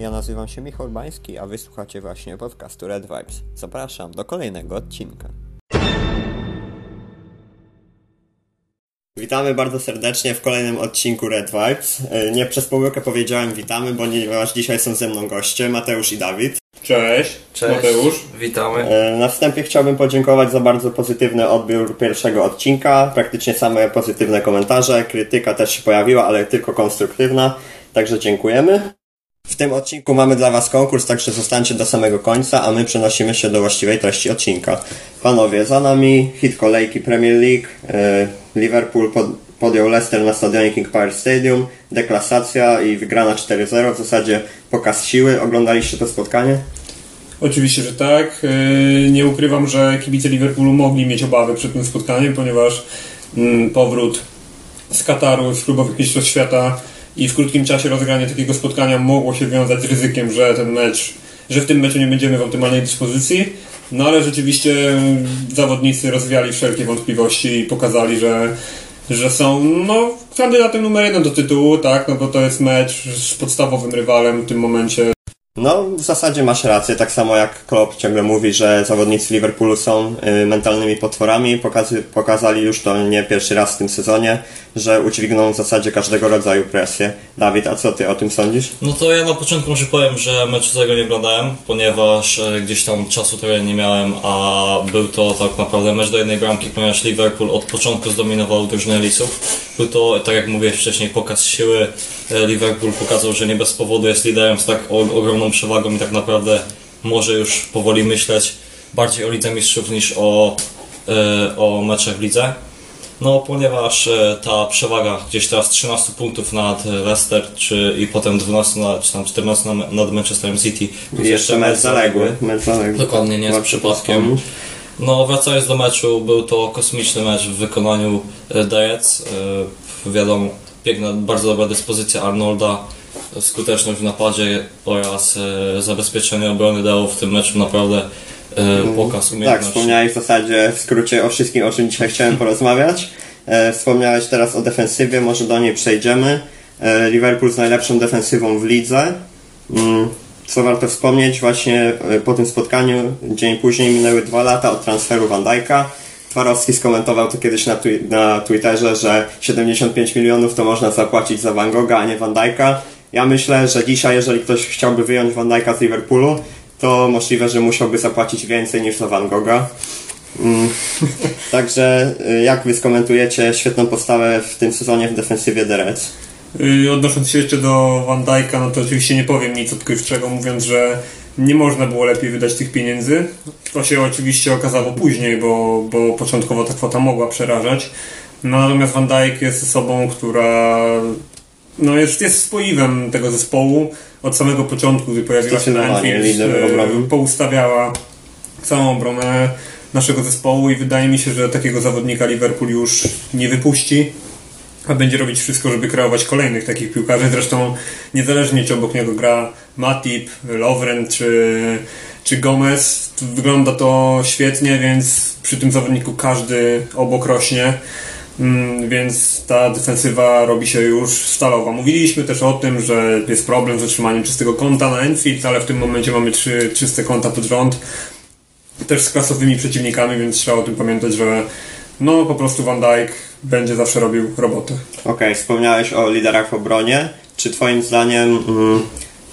Ja nazywam się Michał Bański, a wysłuchacie właśnie podcastu Red Vibes. Zapraszam do kolejnego odcinka. Witamy bardzo serdecznie w kolejnym odcinku Red Vibes. E, Nie przez pomyłkę powiedziałem witamy, ponieważ dzisiaj są ze mną goście Mateusz i Dawid. Cześć, Cześć, Mateusz. witamy. E, Na wstępie chciałbym podziękować za bardzo pozytywny odbiór pierwszego odcinka. Praktycznie same pozytywne komentarze. Krytyka też się pojawiła, ale tylko konstruktywna. Także dziękujemy. W tym odcinku mamy dla Was konkurs, także zostańcie do samego końca, a my przenosimy się do właściwej treści odcinka. Panowie, za nami hit kolejki Premier League. E, Liverpool pod, podjął Leicester na stadionie King Power Stadium. Deklasacja i wygrana 4-0. W zasadzie pokaz siły. Oglądaliście to spotkanie? Oczywiście, że tak. Yy, Nie ukrywam, że kibice Liverpoolu mogli mieć obawy przed tym spotkaniem, ponieważ mm, powrót z Kataru, z klubowych mistrzostw świata i w krótkim czasie rozegranie takiego spotkania mogło się wiązać z ryzykiem, że ten mecz, że w tym meczu nie będziemy w optymalnej dyspozycji. No ale rzeczywiście zawodnicy rozwiali wszelkie wątpliwości i pokazali, że, że są no, kandydatem numer jeden do tytułu, tak, no bo to jest mecz z podstawowym rywalem w tym momencie No, w zasadzie masz rację, tak samo jak Klopp ciągle mówi, że zawodnicy Liverpoolu są y, mentalnymi potworami. Pokazy, pokazali już to nie pierwszy raz w tym sezonie, że udźwigną w zasadzie każdego rodzaju presję. Dawid, a co ty o tym sądzisz? No to ja na początku może powiem, że meczu tego nie oglądałem, ponieważ e, gdzieś tam czasu trochę nie miałem, a był to tak naprawdę mecz do jednej bramki, ponieważ Liverpool od początku zdominował drużynę Lisów. Był to, tak jak mówiłeś wcześniej, pokaz siły. E, Liverpool pokazał, że nie bez powodu jest liderem z tak o- ogromną przewagą i tak naprawdę może już powoli myśleć bardziej o Lidze Mistrzów niż o, e, o meczach w lidze. No, ponieważ e, ta przewaga gdzieś teraz 13 punktów nad Leicester, czy i potem 12 na, czy tam 14 na, nad Manchesterem City. plus jeszcze mecz zaległy. Mecz zaległy. Dokładnie, nie jest przypadkiem. No, wracając do meczu, był to kosmiczny mecz w wykonaniu e, Dajec. E, Wiadomo, piękna, bardzo dobra dyspozycja Arnolda, e, skuteczność w napadzie oraz e, zabezpieczenie obrony dało w tym meczu naprawdę e, pokaz Tak, umiejętności. wspomniałeś w zasadzie w skrócie o wszystkim, o czym dzisiaj chciałem porozmawiać. E, wspomniałeś teraz o defensywie, może do niej przejdziemy. Liverpool z najlepszą defensywą w lidze. Mm, Co warto wspomnieć, właśnie po tym spotkaniu, dzień później minęły dwa lata od transferu Van Dijk'a. Twarowski skomentował to kiedyś na, twi- na Twitterze, że 75 milionów to można zapłacić za Van Gogha, a nie Van Dijk'a. Ja myślę, że dzisiaj, jeżeli ktoś chciałby wyjąć Van Dijk'a z Liverpoolu, to możliwe, że musiałby zapłacić więcej niż za Van Gogha. Mm. Także y, jak wy skomentujecie świetną postawę w tym sezonie w defensywie The Reds? Yy, Odnosząc się jeszcze do Van Dijk'a, no to oczywiście nie powiem nic odkrywczego, mówiąc, że nie można było lepiej wydać tych pieniędzy. To się oczywiście okazało później, bo, bo początkowo ta kwota mogła przerażać. No, natomiast Van Dijk jest osobą, która no jest, jest spoiwem tego zespołu. Od samego początku, gdy pojawiła się na Anfield, obrony. poustawiała całą obronę naszego zespołu i wydaje mi się, że takiego zawodnika Liverpool już nie wypuści a będzie robić wszystko, żeby kreować kolejnych takich piłkarzy. Zresztą niezależnie czy obok niego gra Matip, Lovren czy, czy Gomez, wygląda to świetnie, więc przy tym zawodniku każdy obok rośnie. Mm, Więc ta defensywa robi się już stalowa. Mówiliśmy też o tym, że jest problem z utrzymaniem czystego konta na Enfield, ale w tym momencie mamy trzy czyste konta pod rząd. Też z klasowymi przeciwnikami, więc trzeba o tym pamiętać, że no po prostu Van Dijk będzie zawsze robił robotę. Okej, wspomniałeś o liderach w obronie. Czy twoim zdaniem, mm,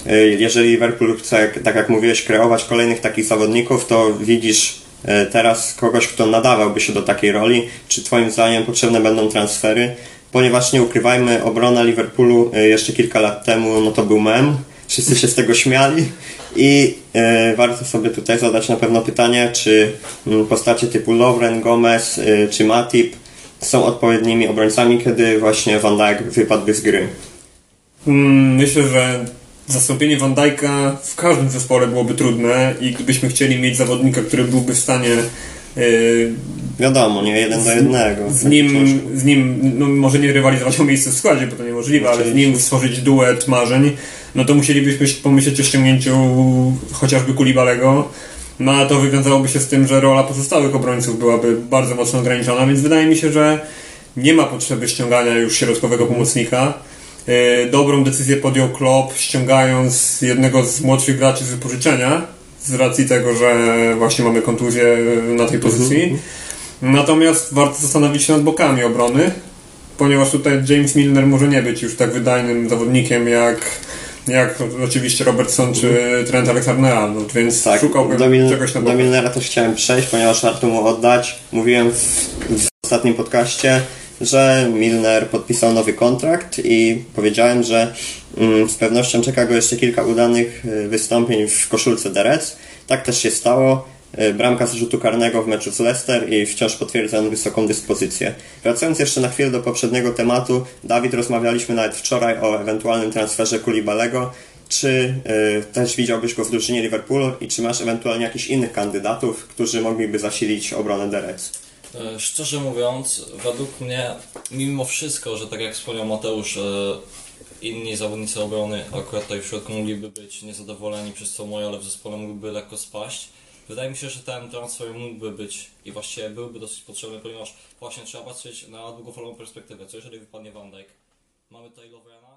y, jeżeli Liverpool chce, tak jak mówiłeś, kreować kolejnych takich zawodników, to widzisz teraz kogoś, kto nadawałby się do takiej roli? Czy twoim zdaniem potrzebne będą transfery? Ponieważ nie ukrywajmy, obrona Liverpoolu y, jeszcze kilka lat temu, no to był mem. Wszyscy się z tego śmiali i y, warto sobie tutaj zadać na pewno pytanie, czy mm, postacie typu Lovren, Gomez czy Matip są odpowiednimi obrońcami, kiedy właśnie Van Dijk wypadłby z gry. Mm, Myślę, że zastąpienie Van Dijk'a w każdym zespole byłoby trudne i gdybyśmy chcieli mieć zawodnika, który byłby w stanie yy, Wiadomo, nie jeden do jednego. z nim, z nim no może nie rywalizować o miejsce w składzie, bo to niemożliwe, ale z nim stworzyć duet marzeń, no to musielibyśmy pomyśleć o ściągnięciu chociażby Kulibalego. No a to wywiązałoby się z tym, że rola pozostałych obrońców byłaby bardzo mocno ograniczona, więc wydaje mi się, że nie ma potrzeby ściągania już środkowego pomocnika. E, dobrą decyzję podjął Klopp, ściągając jednego z młodszych graczy z wypożyczenia, z racji tego, że właśnie mamy kontuzję na tej pozycji. Natomiast warto zastanowić się nad bokami obrony, ponieważ tutaj James Milner może nie być już tak wydajnym zawodnikiem jak, jak oczywiście Robertson czy Trent Alexander-Arnold, więc Tak, szukałbym do, Mil- czegoś na do. Milnera też chciałem przejść, ponieważ warto mu oddać. Mówiłem w, w ostatnim podcaście, że Milner podpisał nowy kontrakt i powiedziałem, że mm, z pewnością czeka go jeszcze kilka udanych y, wystąpień w koszulce The. Tak też się stało. Y, Bramka z rzutu karnego w meczu z Leicester i wciąż potwierdza on wysoką dyspozycję. Wracając jeszcze na chwilę do poprzedniego tematu, Dawid, rozmawialiśmy nawet wczoraj o ewentualnym transferze Kulibalego. Czy y, też widziałbyś go w drużynie Liverpoolu i czy masz ewentualnie jakichś innych kandydatów, którzy mogliby zasilić obronę The? E, Szczerze mówiąc, według mnie, mimo wszystko, że tak jak wspomniał Mateusz, e, inni zawodnicy obrony akurat tutaj w środku mogliby być niezadowoleni przez co moje, ale w zespole mógłby lekko spaść. Wydaje mi się, że ten transfer mógłby być i właściwie byłby dosyć potrzebny, ponieważ właśnie trzeba patrzeć na długofalową perspektywę. Co jeżeli wypadnie Van Dijk? Mamy tutaj Lovrena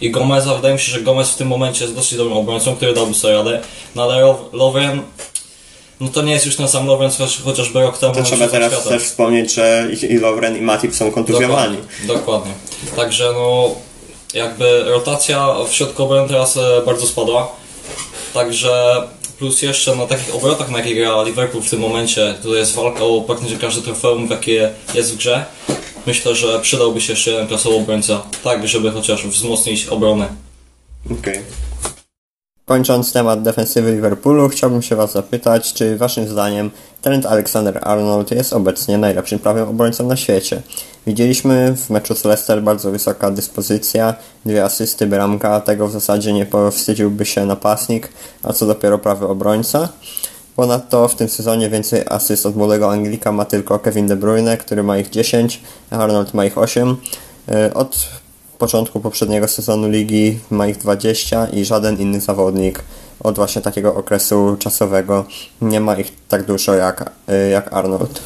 i Gomeza. Wydaje mi się, że Gomez w tym momencie jest dosyć dobrym obrońcą, który dałby sobie radę. No ale Lo- Lovren, no to nie jest już ten sam Lovren, choć, chociażby rok temu. To trzeba teraz Świata. też wspomnieć, że i i i Matip są kontuzjowani. Dokładnie, dokładnie. Także no, jakby rotacja w środku obrony teraz e, bardzo spadła. Także plus jeszcze na takich obrotach, na jakich gra Liverpool w tym momencie, to jest walka o praktycznie każde trofeum, jakie jest w grze. Myślę, że przydałby się jeszcze jeden klasowy obrońca, tak żeby chociaż wzmocnić obronę. Okej. Kończąc temat defensywy Liverpoolu, chciałbym się Was zapytać, czy Waszym zdaniem Trent Alexander-Arnold jest obecnie najlepszym prawym obrońcą na świecie? Widzieliśmy w meczu z Leicester bardzo wysoka dyspozycja, dwie asysty, bramka, tego w zasadzie nie powstydziłby się napastnik, a co dopiero prawy obrońca. Ponadto w tym sezonie więcej asyst od młodego Anglika ma tylko Kevin De Bruyne, który ma ich 10, a Arnold ma ich 8. Yy, Od początku poprzedniego sezonu ligi ma ich 20 i żaden inny zawodnik od właśnie takiego okresu czasowego nie ma ich tak dużo jak, yy, jak Arnold.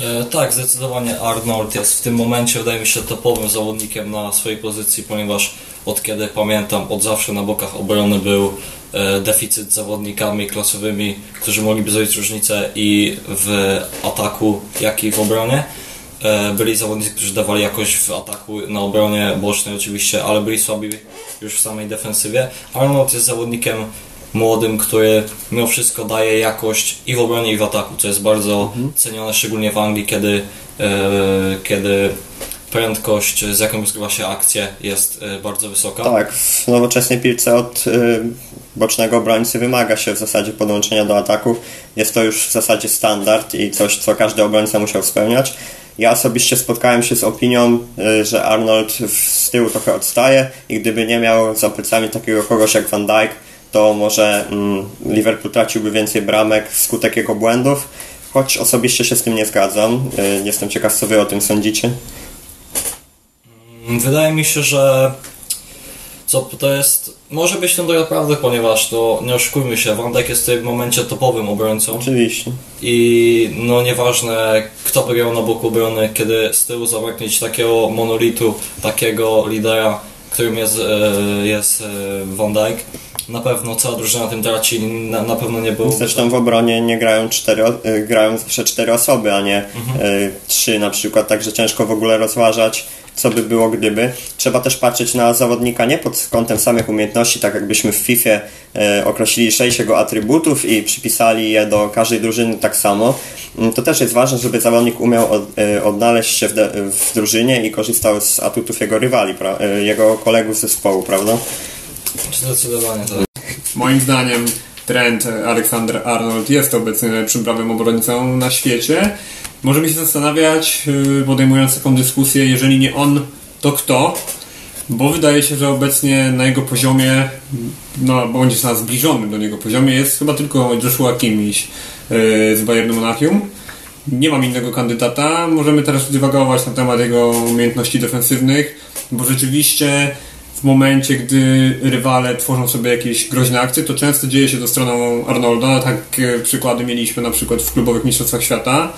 E, tak, zdecydowanie Arnold jest w tym momencie, wydaje mi się, topowym zawodnikiem na swojej pozycji, ponieważ od kiedy pamiętam, od zawsze na bokach obrony był e, deficyt zawodnikami klasowymi, którzy mogliby zrobić różnicę i w ataku, jak i w obronie. E, byli zawodnicy, którzy dawali jakoś w ataku na obronie bocznej oczywiście, ale byli słabi już w samej defensywie. Arnold jest zawodnikiem młodym, który mimo wszystko daje jakość i w obronie i w ataku, co jest bardzo cenione, szczególnie w Anglii, kiedy, e, kiedy prędkość, z jaką rozgrywa się akcje jest e, bardzo wysoka. Tak, w nowoczesnej piłce od bocznego obrońcy wymaga się w zasadzie podłączenia do ataków. Jest to już w zasadzie standard i coś, co każdy obrońca musiał spełniać. Ja osobiście spotkałem się z opinią, y, że Arnold z tyłu trochę odstaje i gdyby nie miał za plecami takiego kogoś jak Van Dijk, to może mm, Liverpool traciłby więcej bramek wskutek jego błędów. Choć osobiście się z tym nie zgadzam. Y, Jestem ciekaw, co wy o tym sądzicie. Wydaje mi się, że co to jest, może być to naprawdę, ponieważ to nie oszukujmy się, Van Dijk jest w tym momencie topowym obrońcą. Oczywiście. i no nieważne kto by grał na boku obrony, kiedy z tyłu zabraknie ci takiego monolitu, takiego lidera, którym jest, e, jest e, Van Dijk, na pewno cała drużyna tym traci, na, na pewno nie był Zresztą w obronie nie grają cztery, y, grają zawsze cztery osoby, a nie y, trzy na przykład, także ciężko w ogóle rozważać, co by było gdyby. Trzeba też patrzeć na zawodnika nie pod kątem samych umiejętności, tak jakbyśmy w FIFA y, określili sześć jego atrybutów i przypisali je do każdej drużyny tak samo. Mm, To też jest ważne, żeby zawodnik umiał y, odnaleźć się w, drużynie i korzystał z atutów jego rywali, y, jego kolegów z zespołu, prawda? zdecydowanie tak. Moim zdaniem Trent Alexander-Arnold jest obecnie najlepszym prawym obrońcą na świecie. Możemy się zastanawiać, yy, podejmując taką dyskusję, jeżeli nie on, to kto? Bo wydaje się, że obecnie na jego poziomie, no bądź na zbliżonym do niego poziomie jest chyba tylko Joshua Kimmich yy, z Bayernu Monachium. Nie mam innego kandydata. Możemy teraz dywagować na temat jego umiejętności defensywnych, bo rzeczywiście w momencie, gdy rywale tworzą sobie jakieś groźne akcje, to często dzieje się to stroną Arnolda. Tak e, przykłady mieliśmy na przykład w klubowych mistrzostwach świata.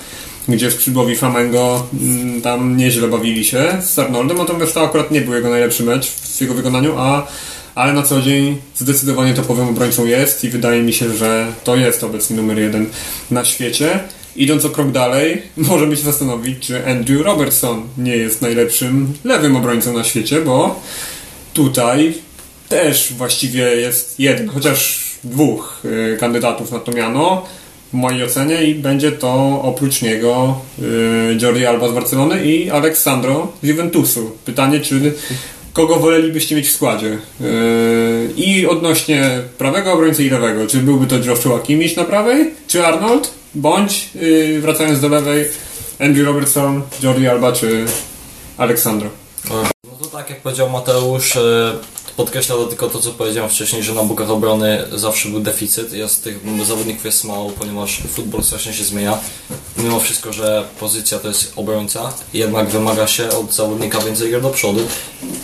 Gdzie skrzydłowi Flamengo mm, tam nieźle bawili się z Arnoldem, natomiast to akurat nie był jego najlepszy mecz w jego wykonaniu, a ale na co dzień zdecydowanie topowym obrońcą jest i wydaje mi się, że to jest obecnie numer jeden na świecie. Idąc o krok dalej, możemy się zastanowić, czy Andrew Robertson nie jest najlepszym lewym obrońcą na świecie, bo tutaj też właściwie jest jeden, chociaż dwóch y, kandydatów na to miano w mojej ocenie i będzie to oprócz niego y, Jordi Alba z Barcelony i Aleksandro z Juventusu. Pytanie, czy kogo wolelibyście mieć w składzie? Y, I odnośnie prawego obrońcy i lewego, czy byłby to Joshua Kimmich na prawej, czy Arnold? Bądź, y, wracając do lewej, Andrew Robertson, Jordi Alba czy Aleksandro. No to tak jak powiedział Mateusz, e, podkreśla tylko to, co powiedziałem wcześniej, że na bokach obrony zawsze był deficyt. Jest tych zawodników jest mało, ponieważ futbol strasznie się zmienia. Mimo wszystko, że pozycja to jest obrońca, jednak wymaga się od zawodnika więcej gier do przodu,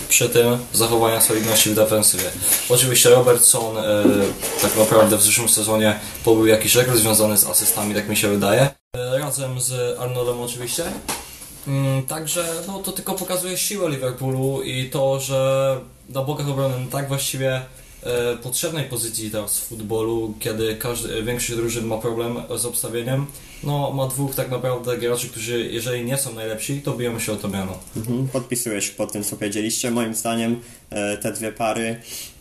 przy tym zachowania solidności w defensywie. Oczywiście Robertson e, tak naprawdę w zeszłym sezonie pobył jakiś rekord związany z asystami, tak mi się wydaje. E, razem z Arnoldem oczywiście. Mm, Także no, to tylko pokazuje siłę Liverpoolu i to, że na bokach obrony tak właściwie e, potrzebnej pozycji teraz w futbolu, kiedy każdy, większość drużyn ma problem z obstawieniem, no ma dwóch tak naprawdę graczy, którzy jeżeli nie są najlepsi, to biją się o to miano. Mhm, Podpisuję się pod tym, co powiedzieliście. Moim zdaniem e, te dwie pary,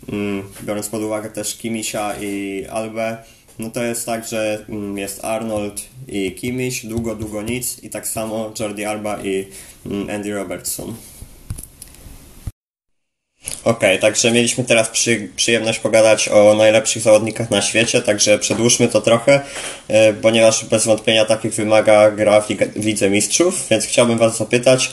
mm, biorąc pod uwagę też Kimisia i Albę, no to jest tak, że mm, jest Arnold i Kimiś, długo, długo nic i tak samo Jordi Alba i mm, Andy Robertson. Okej, także mieliśmy teraz przy, przyjemność pogadać o najlepszych zawodnikach na świecie, także przedłużmy to trochę, e, ponieważ bez wątpienia takich wymaga gra w, Lidze Mistrzów, więc chciałbym Was zapytać,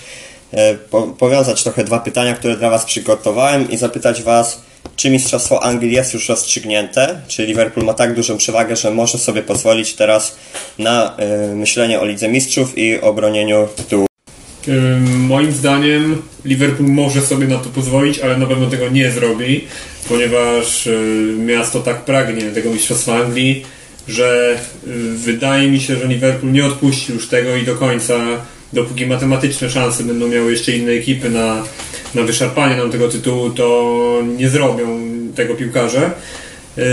e, po, powiązać trochę dwa pytania, które dla Was przygotowałem i zapytać Was, czy Mistrzostwo Anglii jest już rozstrzygnięte, czy Liverpool ma tak dużą przewagę, że może sobie pozwolić teraz na e, myślenie o Lidze Mistrzów i obronieniu tytułu. Moim zdaniem Liverpool może sobie na to pozwolić, ale na pewno tego nie zrobi, ponieważ y, miasto tak pragnie tego Mistrzostwa Anglii, że y, wydaje mi się, że Liverpool nie odpuści już tego i do końca, dopóki matematyczne szanse będą miały jeszcze inne ekipy na, na wyszarpanie nam tego tytułu, to nie zrobią tego piłkarze. Yy,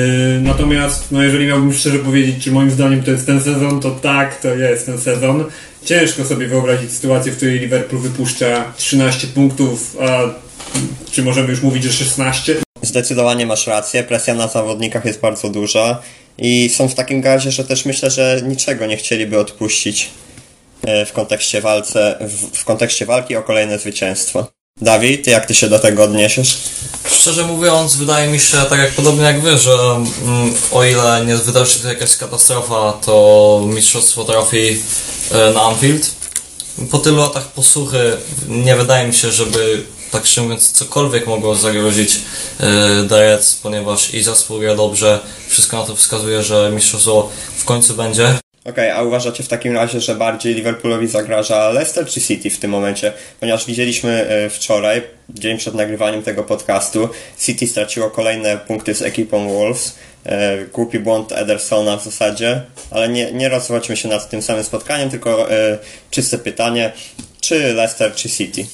Natomiast, no jeżeli miałbym szczerze powiedzieć, czy moim zdaniem to jest ten sezon, to tak, to jest ten sezon. Ciężko sobie wyobrazić sytuację, w której Liverpool wypuszcza 13 punktów, a czy możemy już mówić, że 16? Zdecydowanie masz rację, presja na zawodnikach jest bardzo duża i są w takim gazie, że też myślę, że niczego nie chcieliby odpuścić e, w kontekście, walce, w, kontekście walki o kolejne zwycięstwo. Dawid, jak ty się do tego odniesiesz? Szczerze mówiąc, wydaje mi się, tak jak podobnie jak wy, że mm, o ile nie wydarzy się jakaś katastrofa, to mistrzostwo trafi e, na Anfield. Po tylu latach posłuchy nie wydaje mi się, żeby tak szczerze mówiąc cokolwiek mogło zagrozić e, Derec, ponieważ i zespół gra dobrze, wszystko na to wskazuje, że mistrzostwo w końcu będzie. Okej, a uważacie w takim razie, że bardziej Liverpoolowi zagraża Leicester czy City w tym momencie? Ponieważ widzieliśmy e, wczoraj, dzień przed nagrywaniem tego podcastu, City straciło kolejne punkty z ekipą Wolves. E, Głupi błąd Edersona w zasadzie, ale nie, nie rozwodzimy się nad tym samym spotkaniem, tylko e, czyste pytanie, czy Leicester czy City?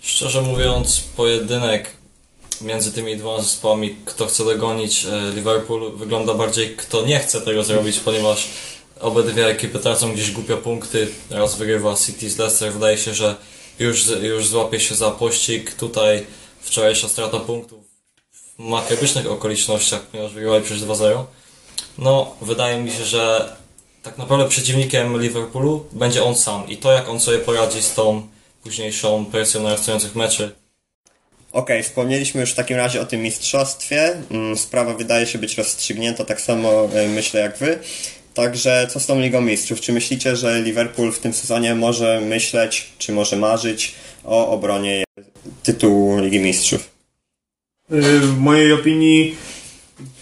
Szczerze mówiąc, pojedynek między tymi dwoma zespołami, kto chce dogonić Liverpool, wygląda bardziej kto nie chce tego zrobić, ponieważ obydwie ekipy tracą gdzieś głupio punkty. Raz wygrywa City z Leicester, wydaje się, że już, już złapie się za pościg. Tutaj wczorajsza strata punktów w makabrycznych okolicznościach, ponieważ wygrywali przez 2-0. No, wydaje mi się, że tak naprawdę przeciwnikiem Liverpoolu będzie on sam i to jak on sobie poradzi z tą późniejszą presją narastających meczy, Okej, wspomnieliśmy już w takim razie o tym mistrzostwie. Mm, Sprawa wydaje się być rozstrzygnięta, tak samo e, myślę jak wy. Także co z tą Ligą Mistrzów? Czy myślicie, że Liverpool w tym sezonie może myśleć, czy może marzyć o obronie tytułu Ligi Mistrzów? Y, W mojej opinii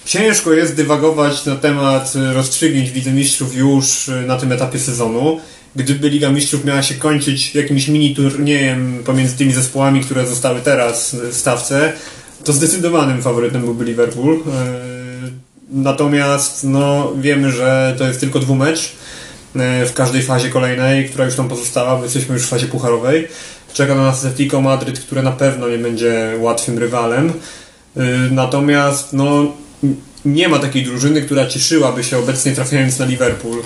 ciężko jest dywagować na temat y, rozstrzygnięć Lidze Mistrzów już y, na tym etapie sezonu. Gdyby Liga Mistrzów miała się kończyć jakimś mini turniejem pomiędzy tymi zespołami, które zostały teraz w stawce, to zdecydowanym faworytem byłby Liverpool. Natomiast no, wiemy, że to jest tylko dwumecz e, w każdej fazie kolejnej, która już tam pozostała, bo jesteśmy już w fazie pucharowej. Czeka na nas Atletico Madryt, które na pewno nie będzie łatwym rywalem. E, natomiast no, nie ma takiej drużyny, która cieszyłaby się obecnie trafiając na Liverpool.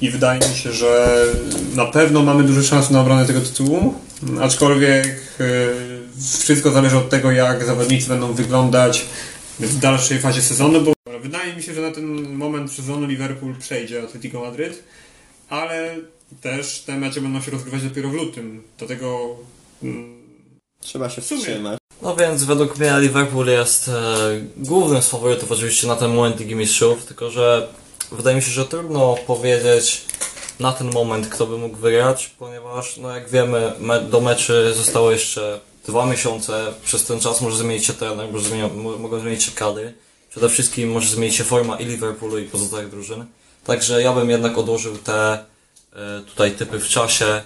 I wydaje mi się, że na pewno mamy duże szanse na obronę tego tytułu. Aczkolwiek e, wszystko zależy od tego, jak zawodnicy będą wyglądać w dalszej fazie sezonu, bo wydaje mi się, że na ten moment sezonu Liverpool przejdzie Atletico Madryt, ale też te mecze będą się rozgrywać dopiero w lutym. Dlatego mm, Trzeba się wstrzymać. No więc według mnie Liverpool jest e, głównym z faworytów oczywiście na ten moment Ligi Mistrzów, tylko że wydaje mi się, że trudno powiedzieć na ten moment kto by mógł wygrać, ponieważ no jak wiemy me do meczy zostało jeszcze dwa miesiące, przez ten czas może zmienić się trener, może zmienia, mo- mogą zmienić się kadry, przede wszystkim może zmienić się forma i Liverpoolu i pozostałych drużyn, także ja bym jednak odłożył te e, tutaj typy w czasie,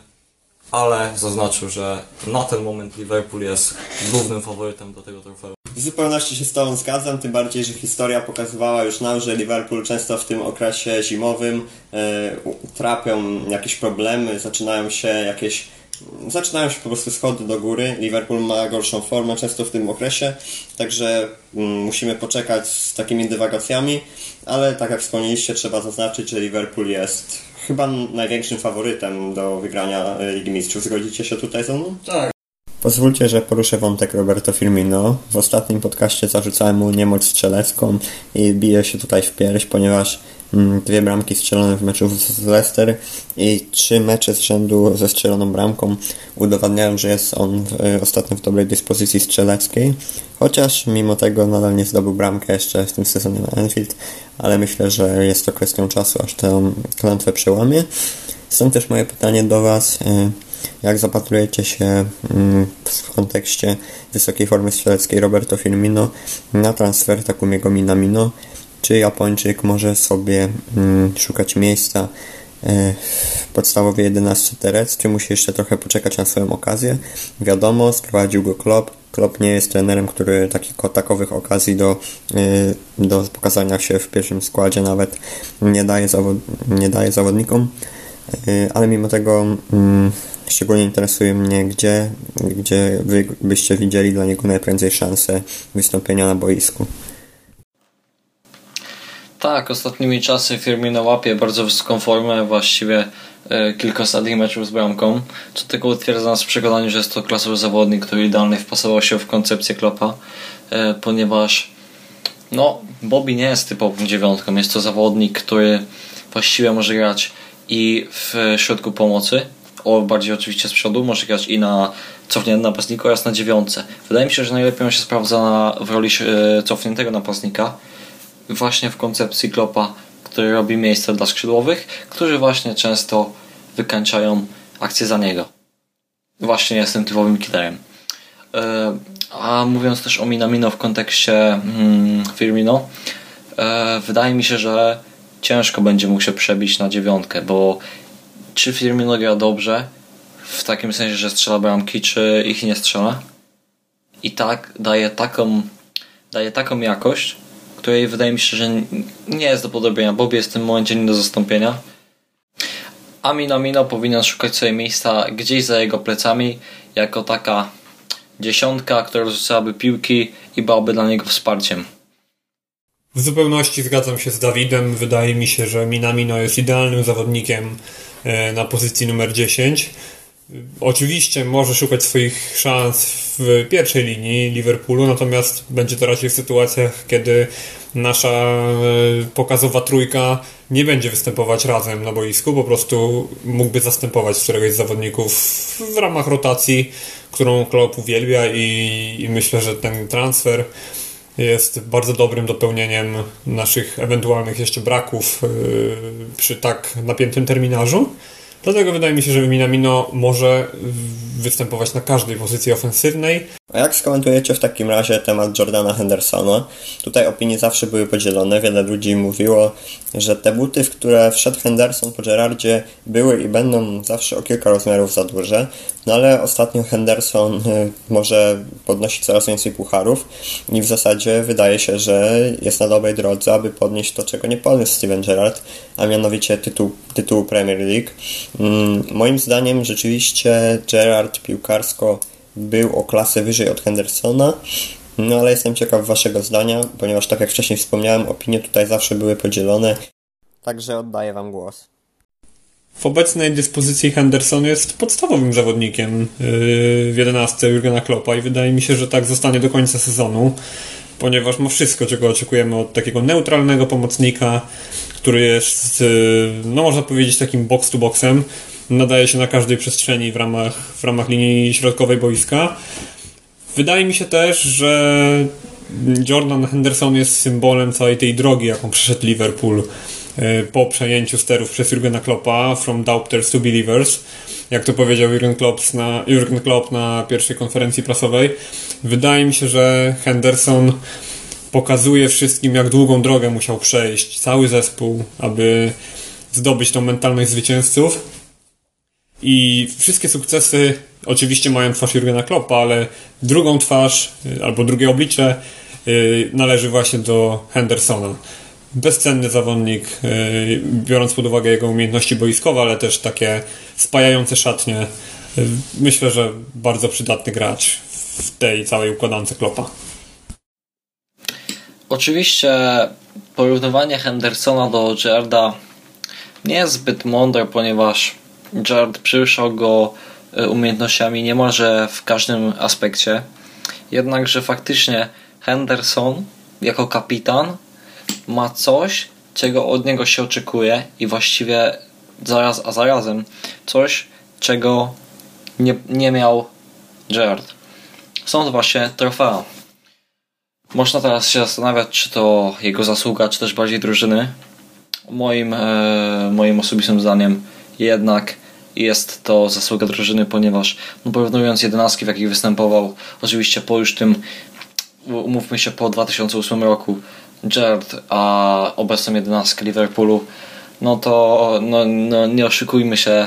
ale zaznaczył, że na ten moment Liverpool jest głównym faworytem do tego trofeum. W zupełności się z Tobą zgadzam, tym bardziej, że historia pokazywała już nam, że Liverpool często w tym okresie zimowym u- trapią jakieś problemy, zaczynają się jakieś zaczynają się po prostu schody do góry. Liverpool ma gorszą formę często w tym okresie, także mm, musimy poczekać z takimi dywagacjami, ale tak jak wspomnieliście, trzeba zaznaczyć, że Liverpool jest chyba największym faworytem do wygrania e, Ligi Mistrzów. Zgodzicie się tutaj ze mną? tak, Pozwólcie, że poruszę wątek Roberto Firmino. W ostatnim podcaście zarzucałem mu niemoc strzelecką i bije się tutaj w pierś, ponieważ dwie bramki strzelone w meczu z Leicester i trzy mecze z rzędu ze strzeloną bramką udowadniają, że jest on e, ostatnio w dobrej dyspozycji strzeleckiej. Chociaż mimo tego nadal nie zdobył bramkę jeszcze w tym sezonie na Anfield, ale myślę, że jest to kwestią czasu, aż tę klątwę przełamie. Stąd też moje pytanie do Was. e, Jak zapatrujecie się mm, w kontekście wysokiej formy strzeleckiej Roberto Firmino na transfer Takumiego Minamino? Czy Japończyk może sobie mm, szukać miejsca e, w podstawowej 11 Terec, czy musi jeszcze trochę poczekać na swoją okazję? Wiadomo, sprowadził go Klopp. Klopp nie jest trenerem, który takich, takowych okazji do, e, do pokazania się w pierwszym składzie nawet nie daje, zawod, nie daje zawodnikom. Y, ale mimo tego mm, szczególnie interesuje mnie, gdzie, gdzie wy byście widzieli dla niego najprędzej szansę wystąpienia na boisku. Tak, ostatnimi czasy Firmino łapie bardzo wysoką formę, właściwie e, kilka ostatnich meczów z bramką, co tylko utwierdza nas w przekonaniu, że jest to klasowy zawodnik, który idealnie wpasował się w koncepcję Kloppa, e, ponieważ no, Bobby nie jest typową dziewiątką, jest to zawodnik, który właściwie może grać i w środku pomocy, o bardziej oczywiście z przodu, może grać i na cofniętym napastniku oraz na dziewiątce. Wydaje mi się, że najlepiej on się sprawdza na, w roli e, cofniętego napastnika, właśnie w koncepcji Klopa, który robi miejsce dla skrzydłowych, którzy właśnie często wykańczają akcję za niego. Właśnie jest tym typowym killerem. E, A mówiąc też o Minamino w kontekście mm, Firmino, e, wydaje mi się, że ciężko będzie mógł się przebić na dziewiątkę, bo czy Firmino gra dobrze, w takim sensie, że strzela bramki, czy ich nie strzela? I tak daje taką, daje taką jakość, której wydaje mi się, że nie jest do podobienia. Bobby jest w tym momencie nie do zastąpienia. A Minamino powinien szukać sobie miejsca gdzieś za jego plecami, jako taka dziesiątka, która rzucałaby piłki i byłaby dla niego wsparciem. W zupełności zgadzam się z Dawidem. Wydaje mi się, że Minamino jest idealnym zawodnikiem e, na pozycji numer 10. Oczywiście może szukać swoich szans w pierwszej linii Liverpoolu, natomiast będzie to raczej w sytuacjach, kiedy nasza e, pokazowa trójka nie będzie występować razem na boisku, po prostu mógłby zastępować któregoś z zawodników w ramach rotacji, którą Klopp uwielbia i, i myślę, że ten transfer jest bardzo dobrym dopełnieniem naszych ewentualnych jeszcze braków yy, przy tak napiętym terminarzu. Dlatego wydaje mi się, że Minamino może występować na każdej pozycji ofensywnej. A jak skomentujecie w takim razie temat Jordana Hendersona? Tutaj opinie zawsze były podzielone. Wiele ludzi mówiło, że te buty, w które wszedł Henderson po Gerardzie, były i będą zawsze o kilka rozmiarów za duże. No ale ostatnio Henderson y, może podnosić coraz więcej pucharów i w zasadzie wydaje się, że jest na dobrej drodze, aby podnieść to, czego nie podniósł Steven Gerrard, a mianowicie tytuł, tytuł Premier League. Mm, moim zdaniem rzeczywiście Gerrard piłkarsko był o klasę wyżej od Hendersona, no ale jestem ciekaw Waszego zdania, ponieważ tak jak wcześniej wspomniałem, opinie tutaj zawsze były podzielone. Także oddaję Wam głos. W obecnej dyspozycji Henderson jest podstawowym zawodnikiem yy, w 11 Jurgena Kloppa i wydaje mi się, że tak zostanie do końca sezonu, ponieważ ma wszystko, czego oczekujemy od takiego neutralnego pomocnika, który jest, yy, no można powiedzieć, takim box-to-boxem. Nadaje się na każdej przestrzeni w ramach, w ramach linii środkowej boiska. Wydaje mi się też, że Jordan Henderson jest symbolem całej tej drogi, jaką przeszedł Liverpool E, po przejęciu sterów przez Jurgena Kloppa From Doubters to Believers jak to powiedział Jurgen Klopp na, Jurgen Klopp na pierwszej konferencji prasowej wydaje mi się, że Henderson pokazuje wszystkim jak długą drogę musiał przejść cały zespół, aby zdobyć tą mentalność zwycięzców i wszystkie sukcesy oczywiście mają twarz Jurgena Kloppa, ale drugą twarz e, albo drugie oblicze e, należy właśnie do Hendersona bezcenny zawodnik, e, biorąc pod uwagę jego umiejętności boiskowe, ale też takie spajające szatnie. Myślę, że bardzo przydatny gracz w tej całej układance Klopa. Oczywiście porównywanie Hendersona do Gerarda nie jest zbyt mądre, ponieważ Gerard przyszał go e, umiejętnościami niemalże w każdym aspekcie. Jednakże faktycznie Henderson jako kapitan ma coś, czego od niego się oczekuje i właściwie zaraz a zarazem coś, czego nie, nie miał Gerard. Są to właśnie trofea. Można teraz się zastanawiać, czy to jego zasługa, czy też bardziej drużyny. Moim, e, moim osobistym zdaniem jednak jest to zasługa drużyny, ponieważ no porównując jedenastki, w jakich występował, oczywiście po już tym, umówmy się, po 2008 roku, Gerrard, a obecną jedenastkę Liverpoolu, no to no, no, nie oszukujmy się,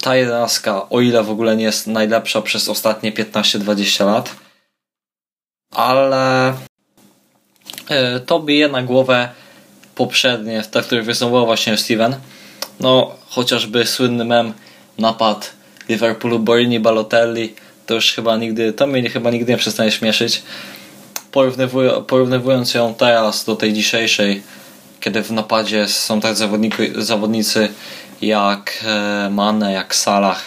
ta jedenastka, o ile w ogóle nie jest najlepsza przez ostatnie 15-20 lat, ale yy, to bije na głowę poprzednie, w których występował właśnie Steven. No, chociażby słynny mem napad Liverpoolu Borini Balotelli, to już chyba nigdy, to mnie chyba nigdy nie przestanie śmieszyć porównywując ją teraz do tej dzisiejszej, kiedy w napadzie są tak zawodnicy jak e, Mane, jak Salah,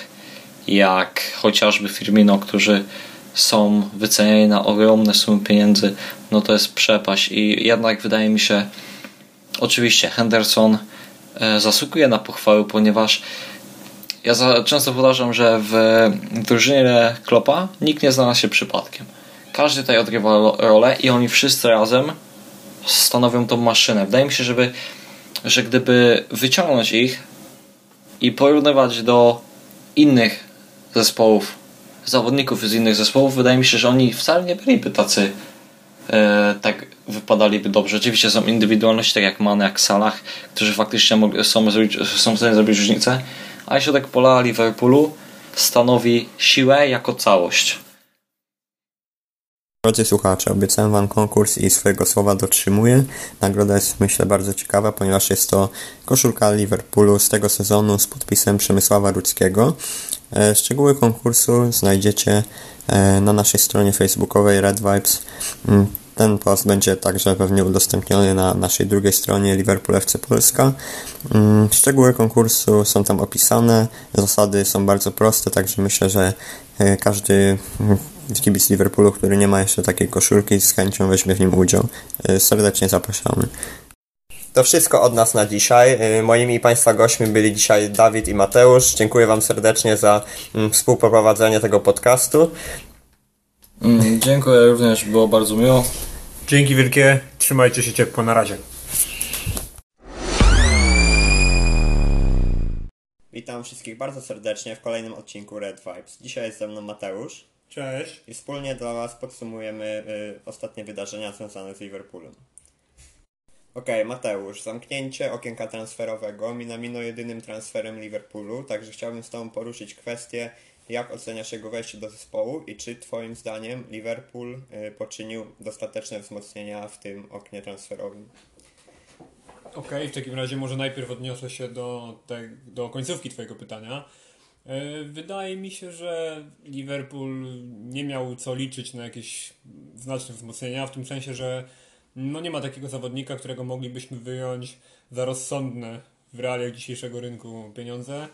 jak chociażby Firmino, którzy są wyceniani na ogromne sumy pieniędzy, no to jest przepaść i jednak wydaje mi się, oczywiście Henderson e, zasługuje na pochwały, ponieważ ja często powtarzam, że w drużynie Klopa nikt nie znalazł się przypadkiem. Każdy tutaj odgrywa rolę i oni wszyscy razem stanowią tą maszynę. Wydaje mi się, żeby, że gdyby wyciągnąć ich i porównywać do innych zespołów, zawodników z innych zespołów, wydaje mi się, że oni wcale nie byliby tacy e, tak wypadaliby dobrze. Oczywiście są indywidualności, tak jak Mane, jak Salah, którzy faktycznie są, zrobić, są w stanie zrobić różnicę, a środek pola Liverpoolu stanowi siłę jako całość. Drodzy słuchacze, obiecałem Wam konkurs i swojego słowa dotrzymuję. Nagroda jest myślę bardzo ciekawa, ponieważ jest to koszulka Liverpoolu z tego sezonu z podpisem Przemysława Rudzkiego. E, szczegóły konkursu znajdziecie e, na naszej stronie facebookowej Red Vibes. Mm, ten post będzie także pewnie udostępniony na naszej drugiej stronie Liverpool FC Polska. Mm, szczegóły konkursu są tam opisane, zasady są bardzo proste, także myślę, że e, każdy kibic Liverpoolu, który nie ma jeszcze takiej koszulki, z chęcią weźmie w nim udział. E, serdecznie zapraszamy. To wszystko od nas na dzisiaj. E, moimi Państwa gośćmi byli dzisiaj Dawid i Mateusz. Dziękuję Wam serdecznie za mm, współprowadzenie tego podcastu. Mm, dziękuję również, było bardzo miło. Dzięki wielkie, trzymajcie się ciepło, na razie. Witam wszystkich bardzo serdecznie w kolejnym odcinku Red Vibes. Dzisiaj jest ze mną Mateusz Cześć. i wspólnie dla Was podsumujemy y, ostatnie wydarzenia związane z Liverpoolem. Okej, Mateusz, zamknięcie okienka transferowego Minamino jedynym transferem Liverpoolu, także chciałbym z Tobą poruszyć kwestię, jak oceniasz jego wejście do zespołu i czy Twoim zdaniem Liverpool y, poczynił dostateczne wzmocnienia w tym oknie transferowym. Okej, w takim razie może najpierw odniosę się do, te, do końcówki Twojego pytania. E, Wydaje mi się, że Liverpool nie miał co liczyć na jakieś znaczne wzmocnienia, w tym sensie, że no nie ma takiego zawodnika, którego moglibyśmy wyjąć za rozsądne w realiach dzisiejszego rynku pieniądze.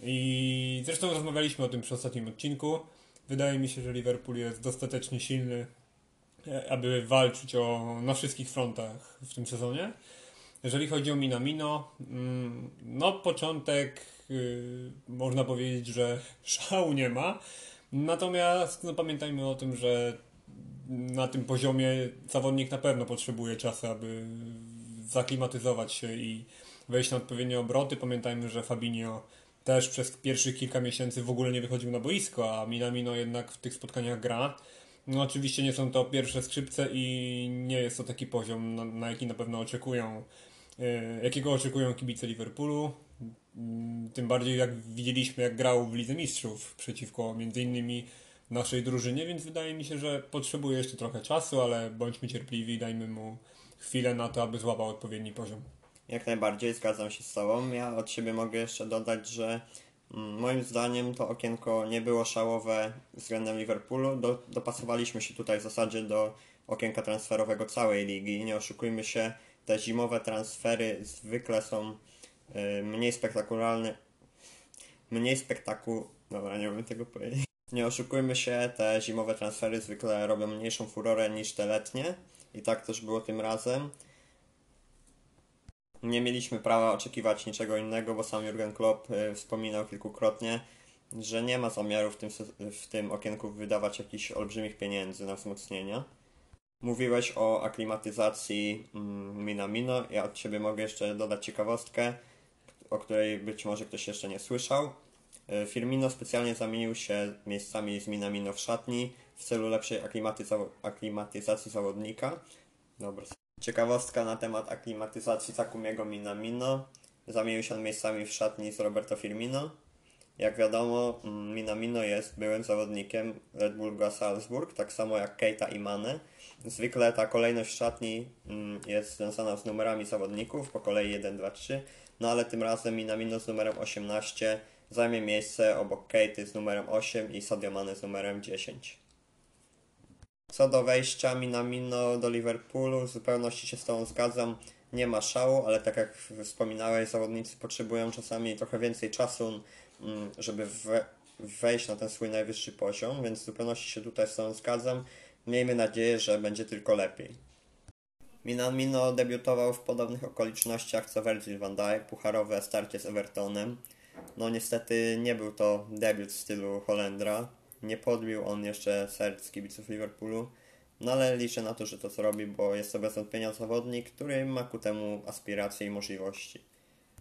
I zresztą rozmawialiśmy o tym przy ostatnim odcinku. Wydaje mi się, że Liverpool jest dostatecznie silny, e, aby walczyć o, na wszystkich frontach w tym sezonie. Jeżeli chodzi o Minamino, mm, no początek można powiedzieć, że szału nie ma. Natomiast no, pamiętajmy o tym, że na tym poziomie zawodnik na pewno potrzebuje czasu, aby zaklimatyzować się i wejść na odpowiednie obroty. Pamiętajmy, że Fabinho też przez pierwszych kilka miesięcy w ogóle nie wychodził na boisko, a Minamino jednak w tych spotkaniach gra. No oczywiście nie są to pierwsze skrzypce i nie jest to taki poziom, na, na jaki na pewno oczekują, e, jakiego oczekują kibice Liverpoolu. Mm, Tym bardziej jak widzieliśmy, jak grał w Lidze Mistrzów przeciwko między innymi naszej drużynie, więc wydaje mi się, że potrzebuje jeszcze trochę czasu, ale bądźmy cierpliwi, dajmy mu chwilę na to, aby złapał odpowiedni poziom. Jak najbardziej zgadzam się z Tobą. Ja od siebie mogę jeszcze dodać, że mm, moim zdaniem to okienko nie było szałowe względem Liverpoolu. Do, dopasowaliśmy się tutaj w zasadzie do okienka transferowego całej ligi. Nie oszukujmy się, te zimowe transfery zwykle są mniej spektakularne. Mniej spektaku... Dobra, nie umiem tego powiedzieć. Nie oszukujmy się, te zimowe transfery zwykle robią mniejszą furorę niż te letnie. I tak też było tym razem. Nie mieliśmy prawa oczekiwać niczego innego, bo sam Jurgen Klopp y, wspominał kilkukrotnie, że nie ma zamiaru w tym, w tym okienku wydawać jakichś olbrzymich pieniędzy na wzmocnienia. Mówiłeś o aklimatyzacji mm, Minamino. Ja od Ciebie mogę jeszcze dodać ciekawostkę, o której być może ktoś jeszcze nie słyszał. Y, Firmino specjalnie zamienił się miejscami z Minamino w szatni w celu lepszej aklimatyza- aklimatyzacji zawodnika. Dobra. Ciekawostka na temat aklimatyzacji Takumiego Minamino. Zamienił się on miejscami w szatni z Roberto Firmino. Jak wiadomo, mm, Minamino jest byłym zawodnikiem Red Bull Salzburg, tak samo jak Keita i Mane. Zwykle ta kolejność szatni mm, jest związana z numerami zawodników, po kolei 1, 2, 3, no ale tym razem Minamino z numerem 18 zajmie miejsce obok Keity z numerem 8 i Sadio Mane z numerem 10. Co do wejścia Minamino do Liverpoolu, w zupełności się z Tobą zgadzam. Nie ma szału, ale tak jak wspominałeś, zawodnicy potrzebują czasami trochę więcej czasu, żeby we, wejść na ten swój najwyższy poziom, więc w zupełności się tutaj z Tobą zgadzam. Miejmy nadzieję, że będzie tylko lepiej. Minamino debiutował w podobnych okolicznościach co Virgil van Dijk, pucharowe starcie z Evertonem. No niestety nie był to debiut w stylu Holendra. Nie podbił on jeszcze serc kibiców Liverpoolu. No ale liczę na to, że to zrobi, bo jest to bez wątpienia zawodnik, który ma ku temu aspiracje i możliwości.